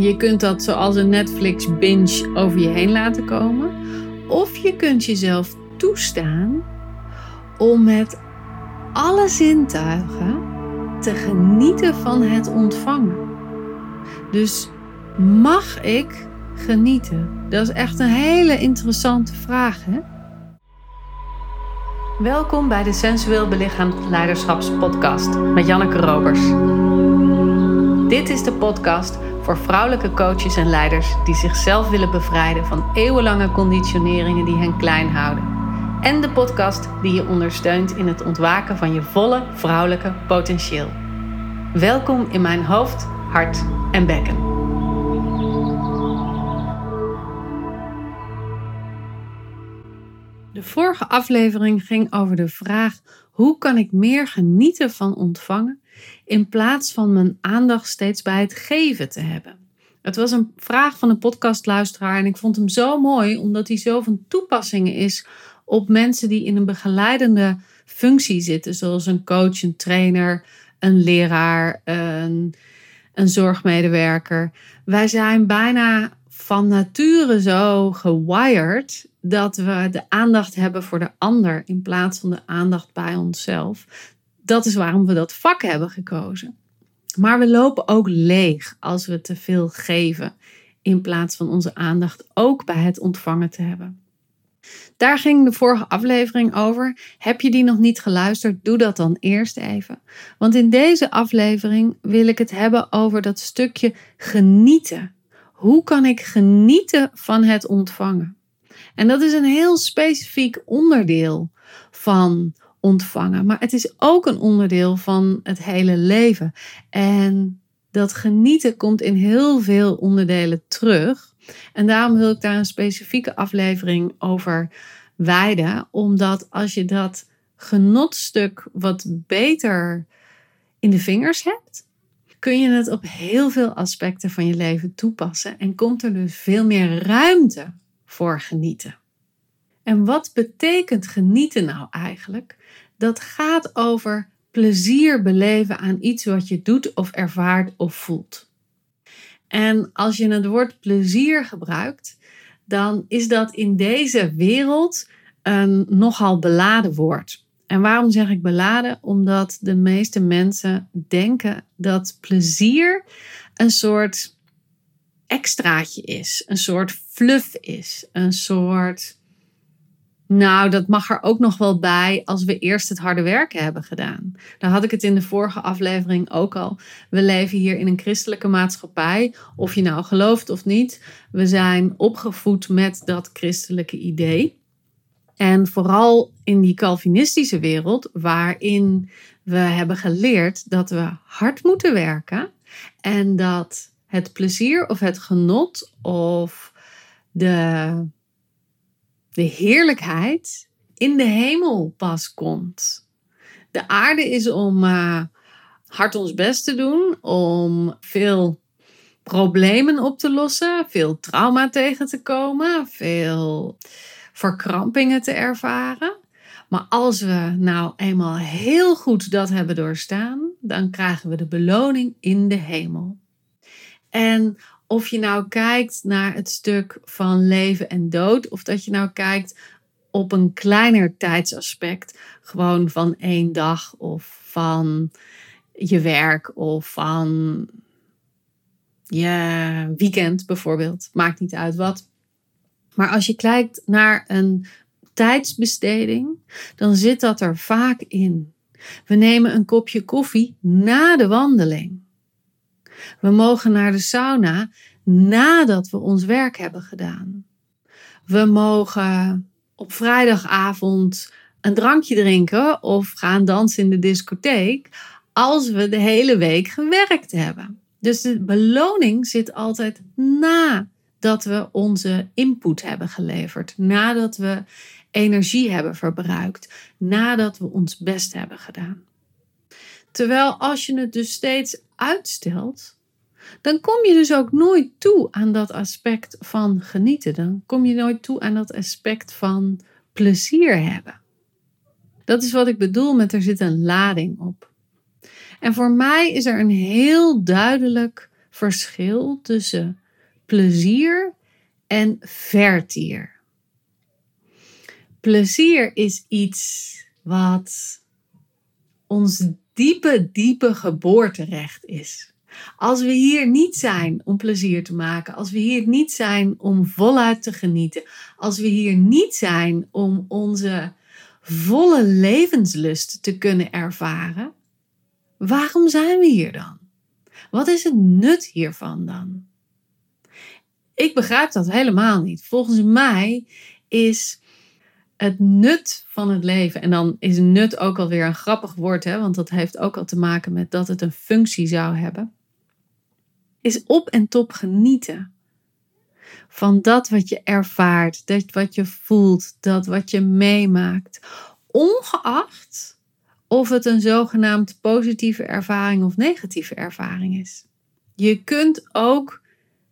Je kunt dat zoals een Netflix binge over je heen laten komen. Of je kunt jezelf toestaan om met alle zintuigen te genieten van het ontvangen. Dus mag ik genieten? Dat is echt een hele interessante vraag, hè? Welkom bij de Sensueel Belichaamd Leiderschapspodcast met Janneke Robers. Dit is de podcast voor vrouwelijke coaches en leiders die zichzelf willen bevrijden van eeuwenlange conditioneringen die hen klein houden. En de podcast die je ondersteunt in het ontwaken van je volle vrouwelijke potentieel. Welkom in mijn hoofd, hart en bekken. De vorige aflevering ging over de vraag: hoe kan ik meer genieten van ontvangen in plaats van mijn aandacht steeds bij het geven te hebben? Het was een vraag van een podcastluisteraar en ik vond hem zo mooi omdat hij zo van toepassing is op mensen die in een begeleidende functie zitten, zoals een coach, een trainer, een leraar, een, een zorgmedewerker. Wij zijn bijna van nature zo gewired dat we de aandacht hebben voor de ander in plaats van de aandacht bij onszelf. Dat is waarom we dat vak hebben gekozen. Maar we lopen ook leeg als we te veel geven in plaats van onze aandacht ook bij het ontvangen te hebben. Daar ging de vorige aflevering over. Heb je die nog niet geluisterd? Doe dat dan eerst even. Want in deze aflevering wil ik het hebben over dat stukje genieten. Hoe kan ik genieten van het ontvangen? En dat is een heel specifiek onderdeel van ontvangen. Maar het is ook een onderdeel van het hele leven. En dat genieten komt in heel veel onderdelen terug. En daarom wil ik daar een specifieke aflevering over wijden. Omdat als je dat genotstuk wat beter in de vingers hebt, kun je het op heel veel aspecten van je leven toepassen. En komt er dus veel meer ruimte voor genieten. En wat betekent genieten nou eigenlijk? Dat gaat over plezier beleven aan iets wat je doet of ervaart of voelt. En als je het woord plezier gebruikt, dan is dat in deze wereld een nogal beladen woord. En waarom zeg ik beladen? Omdat de meeste mensen denken dat plezier een soort extraatje is, een soort fluff is, een soort. Nou, dat mag er ook nog wel bij als we eerst het harde werken hebben gedaan. Daar had ik het in de vorige aflevering ook al. We leven hier in een christelijke maatschappij, of je nou gelooft of niet. We zijn opgevoed met dat christelijke idee. En vooral in die Calvinistische wereld, waarin we hebben geleerd dat we hard moeten werken en dat het plezier of het genot of de, de heerlijkheid in de hemel pas komt. De aarde is om uh, hard ons best te doen, om veel problemen op te lossen, veel trauma tegen te komen, veel verkrampingen te ervaren. Maar als we nou eenmaal heel goed dat hebben doorstaan, dan krijgen we de beloning in de hemel. En of je nou kijkt naar het stuk van leven en dood, of dat je nou kijkt op een kleiner tijdsaspect, gewoon van één dag of van je werk of van je weekend bijvoorbeeld, maakt niet uit wat. Maar als je kijkt naar een tijdsbesteding, dan zit dat er vaak in. We nemen een kopje koffie na de wandeling. We mogen naar de sauna nadat we ons werk hebben gedaan. We mogen op vrijdagavond een drankje drinken of gaan dansen in de discotheek als we de hele week gewerkt hebben. Dus de beloning zit altijd nadat we onze input hebben geleverd, nadat we energie hebben verbruikt, nadat we ons best hebben gedaan. Terwijl als je het dus steeds uitstelt, dan kom je dus ook nooit toe aan dat aspect van genieten. Dan kom je nooit toe aan dat aspect van plezier hebben. Dat is wat ik bedoel met er zit een lading op. En voor mij is er een heel duidelijk verschil tussen plezier en vertier. Plezier is iets wat ons diepe, diepe geboorterecht is. Als we hier niet zijn om plezier te maken, als we hier niet zijn om voluit te genieten, als we hier niet zijn om onze volle levenslust te kunnen ervaren, waarom zijn we hier dan? Wat is het nut hiervan dan? Ik begrijp dat helemaal niet. Volgens mij is het nut van het leven, en dan is nut ook alweer een grappig woord, hè, want dat heeft ook al te maken met dat het een functie zou hebben, is op en top genieten. Van dat wat je ervaart, dat wat je voelt, dat wat je meemaakt, ongeacht of het een zogenaamd positieve ervaring of negatieve ervaring is. Je kunt ook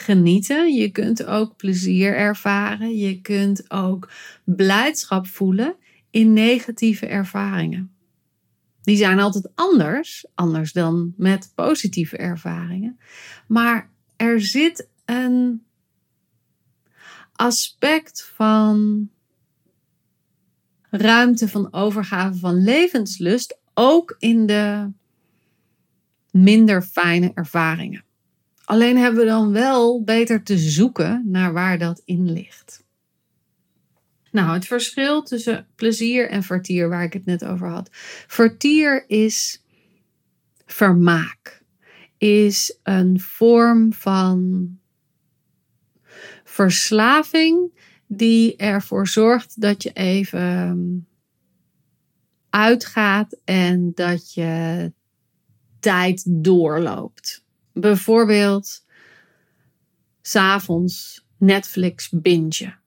genieten, je kunt ook plezier ervaren, je kunt ook blijdschap voelen in negatieve ervaringen. Die zijn altijd anders, anders dan met positieve ervaringen. Maar er zit een aspect van ruimte van overgave van levenslust ook in de minder fijne ervaringen. Alleen hebben we dan wel beter te zoeken naar waar dat in ligt. Nou, het verschil tussen plezier en vertier, waar ik het net over had. Vertier is vermaak, is een vorm van verslaving die ervoor zorgt dat je even uitgaat en dat je tijd doorloopt. Bijvoorbeeld s'avonds Netflix bingen.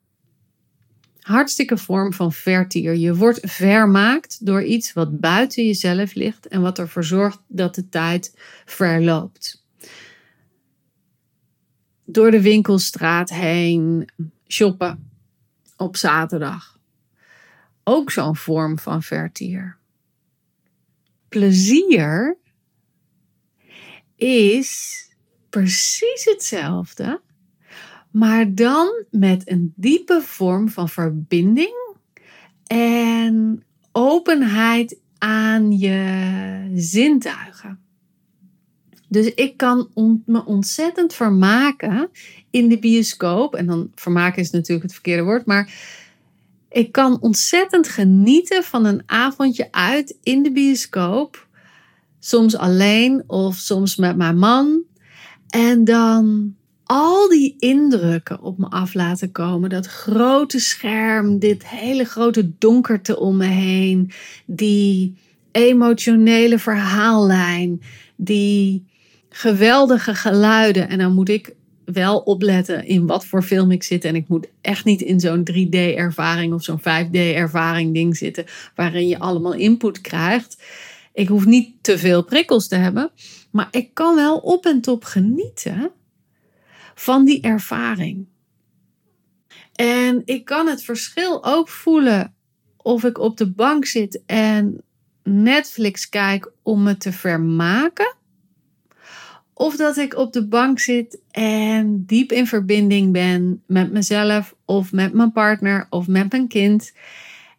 Hartstikke vorm van vertier. Je wordt vermaakt door iets wat buiten jezelf ligt en wat ervoor zorgt dat de tijd verloopt. Door de winkelstraat heen shoppen op zaterdag. Ook zo'n vorm van vertier. Plezier is precies hetzelfde, maar dan met een diepe vorm van verbinding en openheid aan je zintuigen. Dus ik kan me ontzettend vermaken in de bioscoop. En dan vermaken is natuurlijk het verkeerde woord, maar ik kan ontzettend genieten van een avondje uit in de bioscoop. Soms alleen of soms met mijn man. En dan al die indrukken op me af laten komen. Dat grote scherm, dit hele grote donkerte om me heen. Die emotionele verhaallijn. Die geweldige geluiden. En dan moet ik wel opletten in wat voor film ik zit. En ik moet echt niet in zo'n 3D-ervaring of zo'n 5D-ervaring ding zitten. Waarin je allemaal input krijgt. Ik hoef niet te veel prikkels te hebben. Maar ik kan wel op en top genieten van die ervaring. En ik kan het verschil ook voelen of ik op de bank zit en Netflix kijk om me te vermaken of dat ik op de bank zit en diep in verbinding ben met mezelf of met mijn partner of met mijn kind.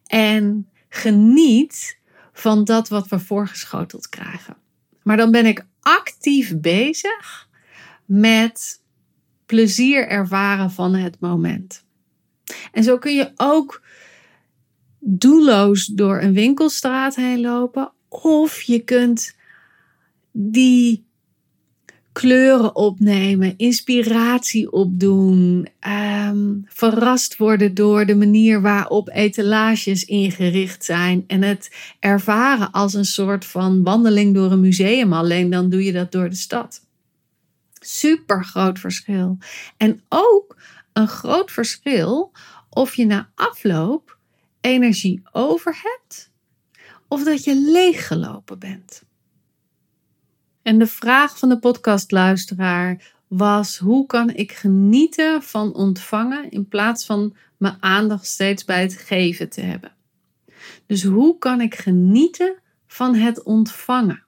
En geniet van dat wat we voorgeschoteld krijgen. Maar dan ben ik actief bezig met plezier ervaren van het moment. En zo kun je ook doelloos door een winkelstraat heen lopen. Of je kunt die kleuren opnemen, inspiratie opdoen, um, verrast worden door de manier waarop etalages ingericht zijn en het ervaren als een soort van wandeling door een museum, alleen dan doe je dat door de stad. Super groot verschil. En ook een groot verschil of je na afloop energie over hebt of dat je leeggelopen bent. En de vraag van de podcastluisteraar was: hoe kan ik genieten van ontvangen in plaats van mijn aandacht steeds bij het geven te hebben? Dus hoe kan ik genieten van het ontvangen?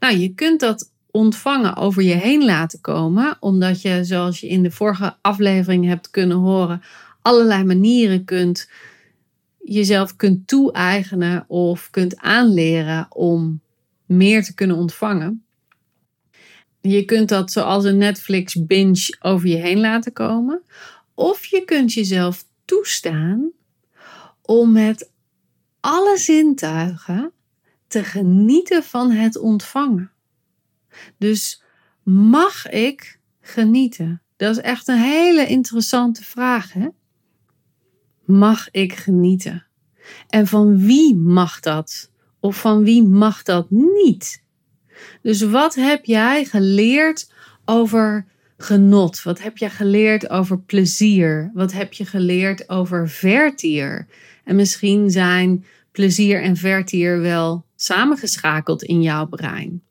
Nou, je kunt dat ontvangen over je heen laten komen, omdat je, zoals je in de vorige aflevering hebt kunnen horen, allerlei manieren kunt jezelf kunt toe-eigenen of kunt aanleren om meer te kunnen ontvangen. Je kunt dat zoals een Netflix binge over je heen laten komen. Of je kunt jezelf toestaan om met alle zintuigen te genieten van het ontvangen. Dus mag ik genieten? Dat is echt een hele interessante vraag. Hè? Mag ik genieten? En van wie mag dat? Of van wie mag dat niet? Dus wat heb jij geleerd over genot? Wat heb je geleerd over plezier? Wat heb je geleerd over vertier? En misschien zijn plezier en vertier wel samengeschakeld in jouw brein.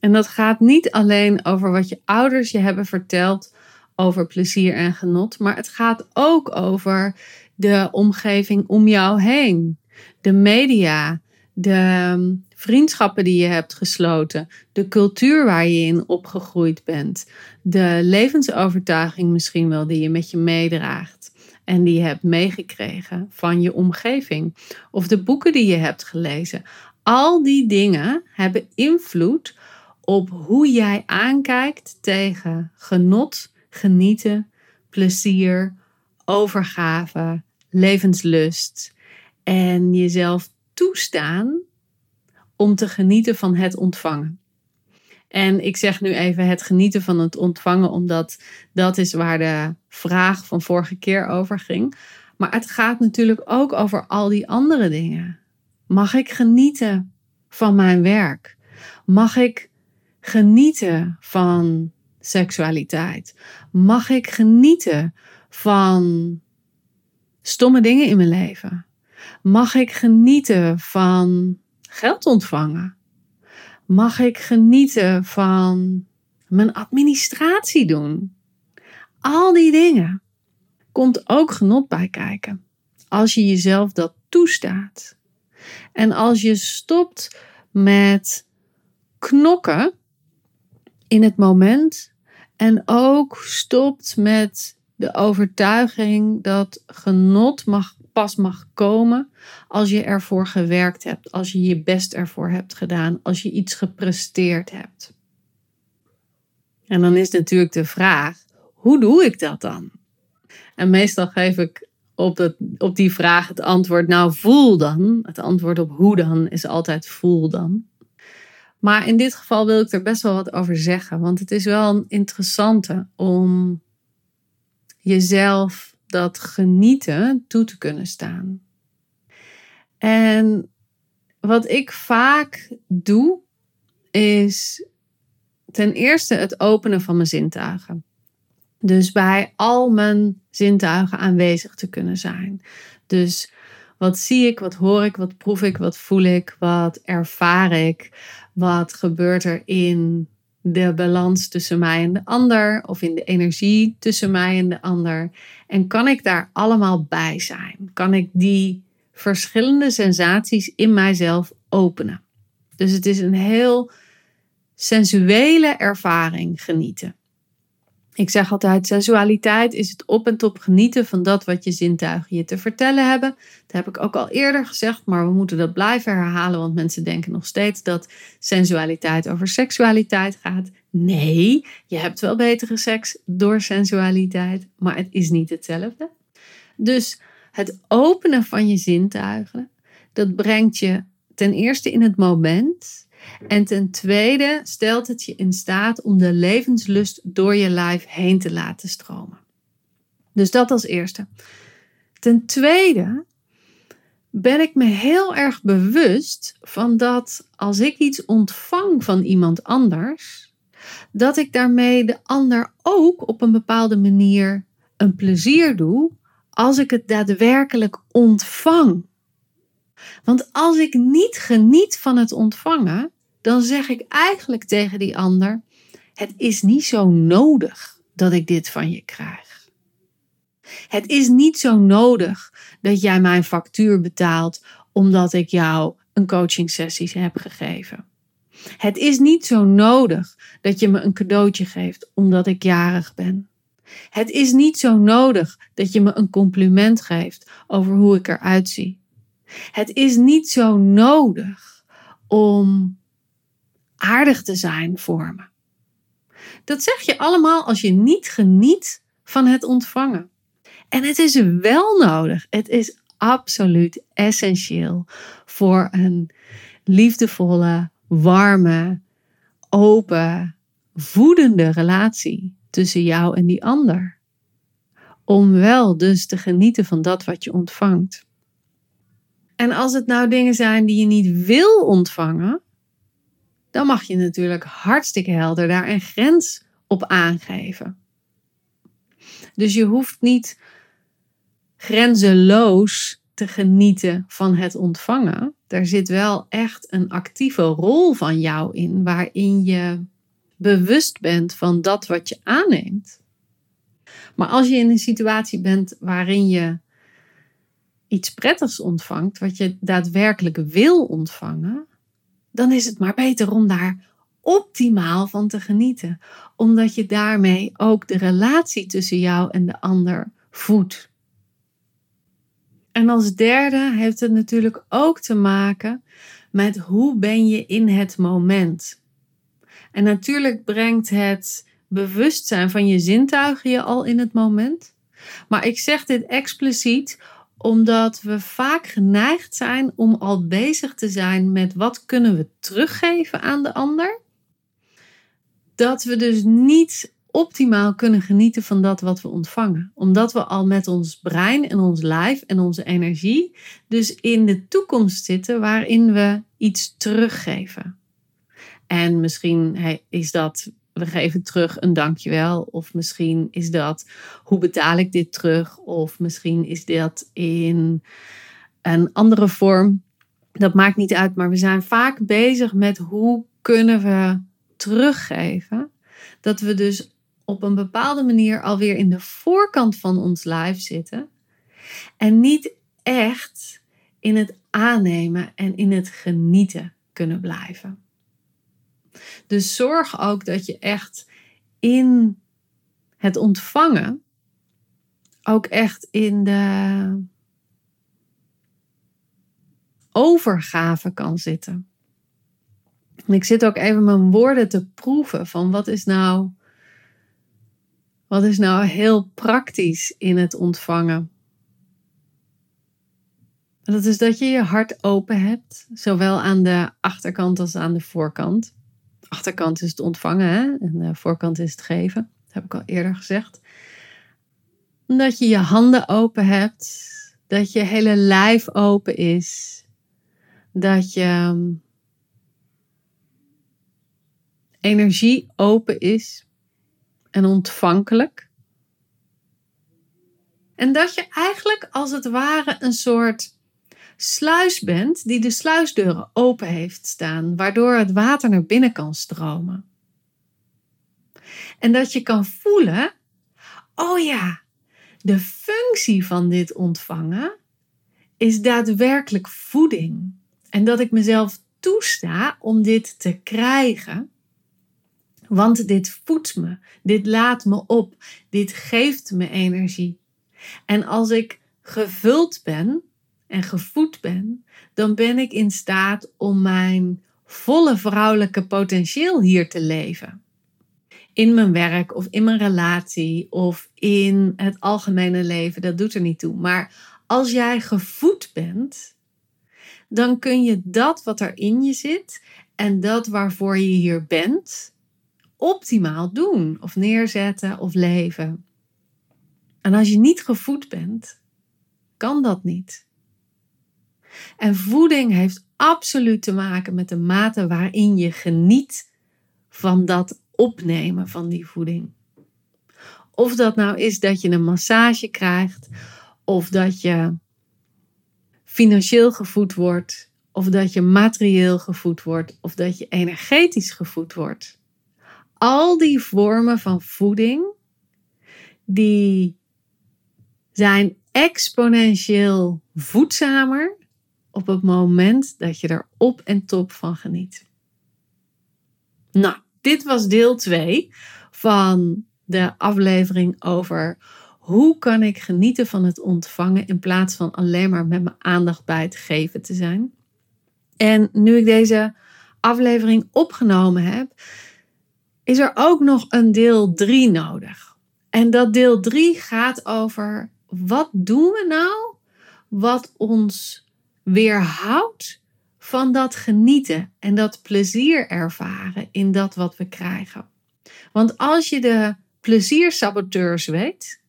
En dat gaat niet alleen over wat je ouders je hebben verteld over plezier en genot, maar het gaat ook over de omgeving om jou heen, de media, de ehm, vriendschappen die je hebt gesloten, de cultuur waar je in opgegroeid bent, de levensovertuiging misschien wel die je met je meedraagt en die je hebt meegekregen van je omgeving of de boeken die je hebt gelezen. Al die dingen hebben invloed op hoe jij aankijkt tegen genot, genieten, plezier, overgave, levenslust en jezelf toestaan om te genieten van het ontvangen. En ik zeg nu even het genieten van het ontvangen, omdat dat is waar de vraag van vorige keer over ging. Maar het gaat natuurlijk ook over al die andere dingen. Mag ik genieten van mijn werk? Mag ik genieten van seksualiteit? Mag ik genieten van stomme dingen in mijn leven? Mag ik genieten van geld ontvangen? Mag ik genieten van mijn administratie doen? Al die dingen komt ook genot bij kijken. Als je jezelf dat toestaat. En als je stopt met knokken in het moment en ook stopt met de overtuiging dat genot mag, pas mag komen als je ervoor gewerkt hebt, als je je best ervoor hebt gedaan, als je iets gepresteerd hebt. En dan is natuurlijk de vraag: hoe doe ik dat dan? En meestal geef ik op, dat, op die vraag het antwoord: nou, voel dan. Het antwoord op hoe dan is altijd voel dan. Maar in dit geval wil ik er best wel wat over zeggen, want het is wel een interessante om jezelf dat genieten toe te kunnen staan. En wat ik vaak doe, is ten eerste het openen van mijn zintuigen. Dus bij al mijn zintuigen aanwezig te kunnen zijn. Dus wat zie ik, wat hoor ik, wat proef ik, wat voel ik, wat ervaar ik, wat gebeurt er in de balans tussen mij en de ander of in de energie tussen mij en de ander. En kan ik daar allemaal bij zijn? Kan ik die verschillende sensaties in mijzelf openen? Dus het is een heel sensuele ervaring genieten. Ik zeg altijd, sensualiteit is het op en top genieten van dat wat je zintuigen je te vertellen hebben. Dat heb ik ook al eerder gezegd, maar we moeten dat blijven herhalen, want mensen denken nog steeds dat sensualiteit over seksualiteit gaat. Nee, je hebt wel betere seks door sensualiteit, maar het is niet hetzelfde. Dus het openen van je zintuigen, dat brengt je ten eerste in het moment en ten tweede stelt het je in staat om de levenslust door je lijf heen te laten stromen. Dus dat als eerste. Ten tweede ben ik me heel erg bewust van dat als ik iets ontvang van iemand anders, dat ik daarmee de ander ook op een bepaalde manier een plezier doe als ik het daadwerkelijk ontvang. Want als ik niet geniet van het ontvangen, dan zeg ik eigenlijk tegen die ander: Het is niet zo nodig dat ik dit van je krijg. Het is niet zo nodig dat jij mijn factuur betaalt omdat ik jou een coaching sessie heb gegeven. Het is niet zo nodig dat je me een cadeautje geeft omdat ik jarig ben. Het is niet zo nodig dat je me een compliment geeft over hoe ik eruit zie. Het is niet zo nodig om aardig te zijn voor me. Dat zeg je allemaal als je niet geniet van het ontvangen. En het is wel nodig. Het is absoluut essentieel voor een liefdevolle, warme, open, voedende relatie tussen jou en die ander. Om wel dus te genieten van dat wat je ontvangt. En als het nou dingen zijn die je niet wil ontvangen, dan mag je natuurlijk hartstikke helder daar een grens op aangeven. Dus je hoeft niet grenzeloos te genieten van het ontvangen. Er zit wel echt een actieve rol van jou in, waarin je bewust bent van dat wat je aanneemt. Maar als je in een situatie bent waarin je iets prettigs ontvangt, wat je daadwerkelijk wil ontvangen, dan is het maar beter om daar optimaal van te genieten. Omdat je daarmee ook de relatie tussen jou en de ander voedt. En als derde heeft het natuurlijk ook te maken met hoe ben je in het moment. En natuurlijk brengt het bewustzijn van je zintuigen je al in het moment. Maar ik zeg dit expliciet omdat we vaak geneigd zijn om al bezig te zijn met wat kunnen we teruggeven aan de ander. Dat we dus niet optimaal kunnen genieten van dat wat we ontvangen. Omdat we al met ons brein en ons lijf en onze energie dus in de toekomst zitten waarin we iets teruggeven. En misschien is dat we geven terug een dankjewel. Of misschien is dat hoe betaal ik dit terug? Of misschien is dat in een andere vorm. Dat maakt niet uit, maar we zijn vaak bezig met hoe kunnen we teruggeven. Dat we dus op een bepaalde manier alweer in de voorkant van ons lijf zitten. En niet echt in het aannemen en in het genieten kunnen blijven. Dus zorg ook dat je echt in het ontvangen ook echt in de overgave kan zitten. En ik zit ook even mijn woorden te proeven van wat is nou wat is nou heel praktisch in het ontvangen? Dat is dat je je hart open hebt, zowel aan de achterkant als aan de voorkant. Achterkant is het ontvangen hè? en de voorkant is het geven. Dat heb ik al eerder gezegd. Dat je je handen open hebt, dat je hele lijf open is, dat je ehm, energie open is en ontvankelijk. En dat je eigenlijk als het ware een soort sluis bent die de sluisdeuren open heeft staan, waardoor het water naar binnen kan stromen. En dat je kan voelen, oh ja, de functie van dit ontvangen is daadwerkelijk voeding. En dat ik mezelf toesta om dit te krijgen want dit voedt me, dit laat me op, dit geeft me energie. En als ik gevuld ben en gevoed ben, dan ben ik in staat om mijn volle vrouwelijke potentieel hier te leven. In mijn werk of in mijn relatie of in het algemene leven, dat doet er niet toe. Maar als jij gevoed bent, dan kun je dat wat er in je zit en dat waarvoor je hier bent, optimaal doen of neerzetten of leven. En als je niet gevoed bent, kan dat niet. En voeding heeft absoluut te maken met de mate waarin je geniet van dat opnemen van die voeding. Of dat nou is dat je een massage krijgt, of dat je financieel gevoed wordt, of dat je materieel gevoed wordt, of dat je energetisch gevoed wordt al die vormen van voeding, die zijn exponentieel voedzamer op het moment dat je er op en top van geniet. Nou, dit was deel 2 van de aflevering over hoe kan ik genieten van het ontvangen in plaats van alleen maar met mijn aandacht bij het geven te zijn. En nu ik deze aflevering opgenomen heb, is er ook nog een deel 3 nodig. En dat deel 3 gaat over wat doen we nou wat ons weerhoudt van dat genieten en dat plezier ervaren in dat wat we krijgen. Want als je de pleziersaboteurs weet,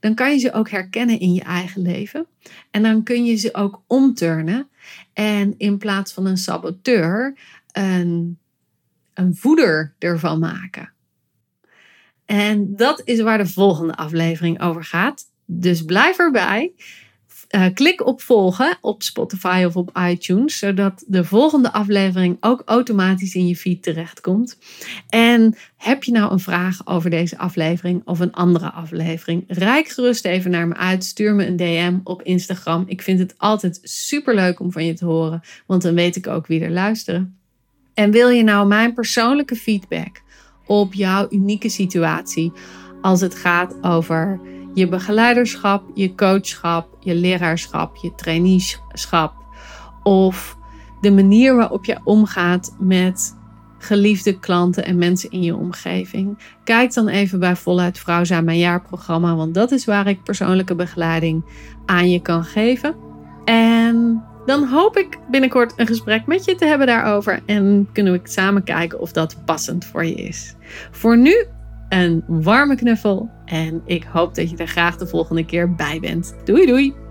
dan kan je ze ook herkennen in je eigen leven. En dan kun je ze ook omturnen. En in plaats van een saboteur, een, een voeder ervan maken. En dat is waar de volgende aflevering over gaat. Dus blijf erbij. Uh, klik op volgen op Spotify of op iTunes, zodat de volgende aflevering ook automatisch in je feed terechtkomt. En heb je nou een vraag over deze aflevering of een andere aflevering? Rijk gerust even naar me uit. Stuur me een DM op Instagram. Ik vind het altijd super leuk om van je te horen, want dan weet ik ook wie er luisteren. En wil je nou mijn persoonlijke feedback op jouw unieke situatie als het gaat over je begeleiderschap, je coachschap, je leraarschap, je traineeschap of de manier waarop je omgaat met geliefde klanten en mensen in je omgeving. Kijk dan even bij Voluit Vrouw zijn mijn jaarprogramma, want dat is waar ik persoonlijke begeleiding aan je kan geven. En dan hoop ik binnenkort een gesprek met je te hebben daarover en kunnen we samen kijken of dat passend voor je is. Voor nu een warme knuffel en ik hoop dat je er graag de volgende keer bij bent. Doei doei!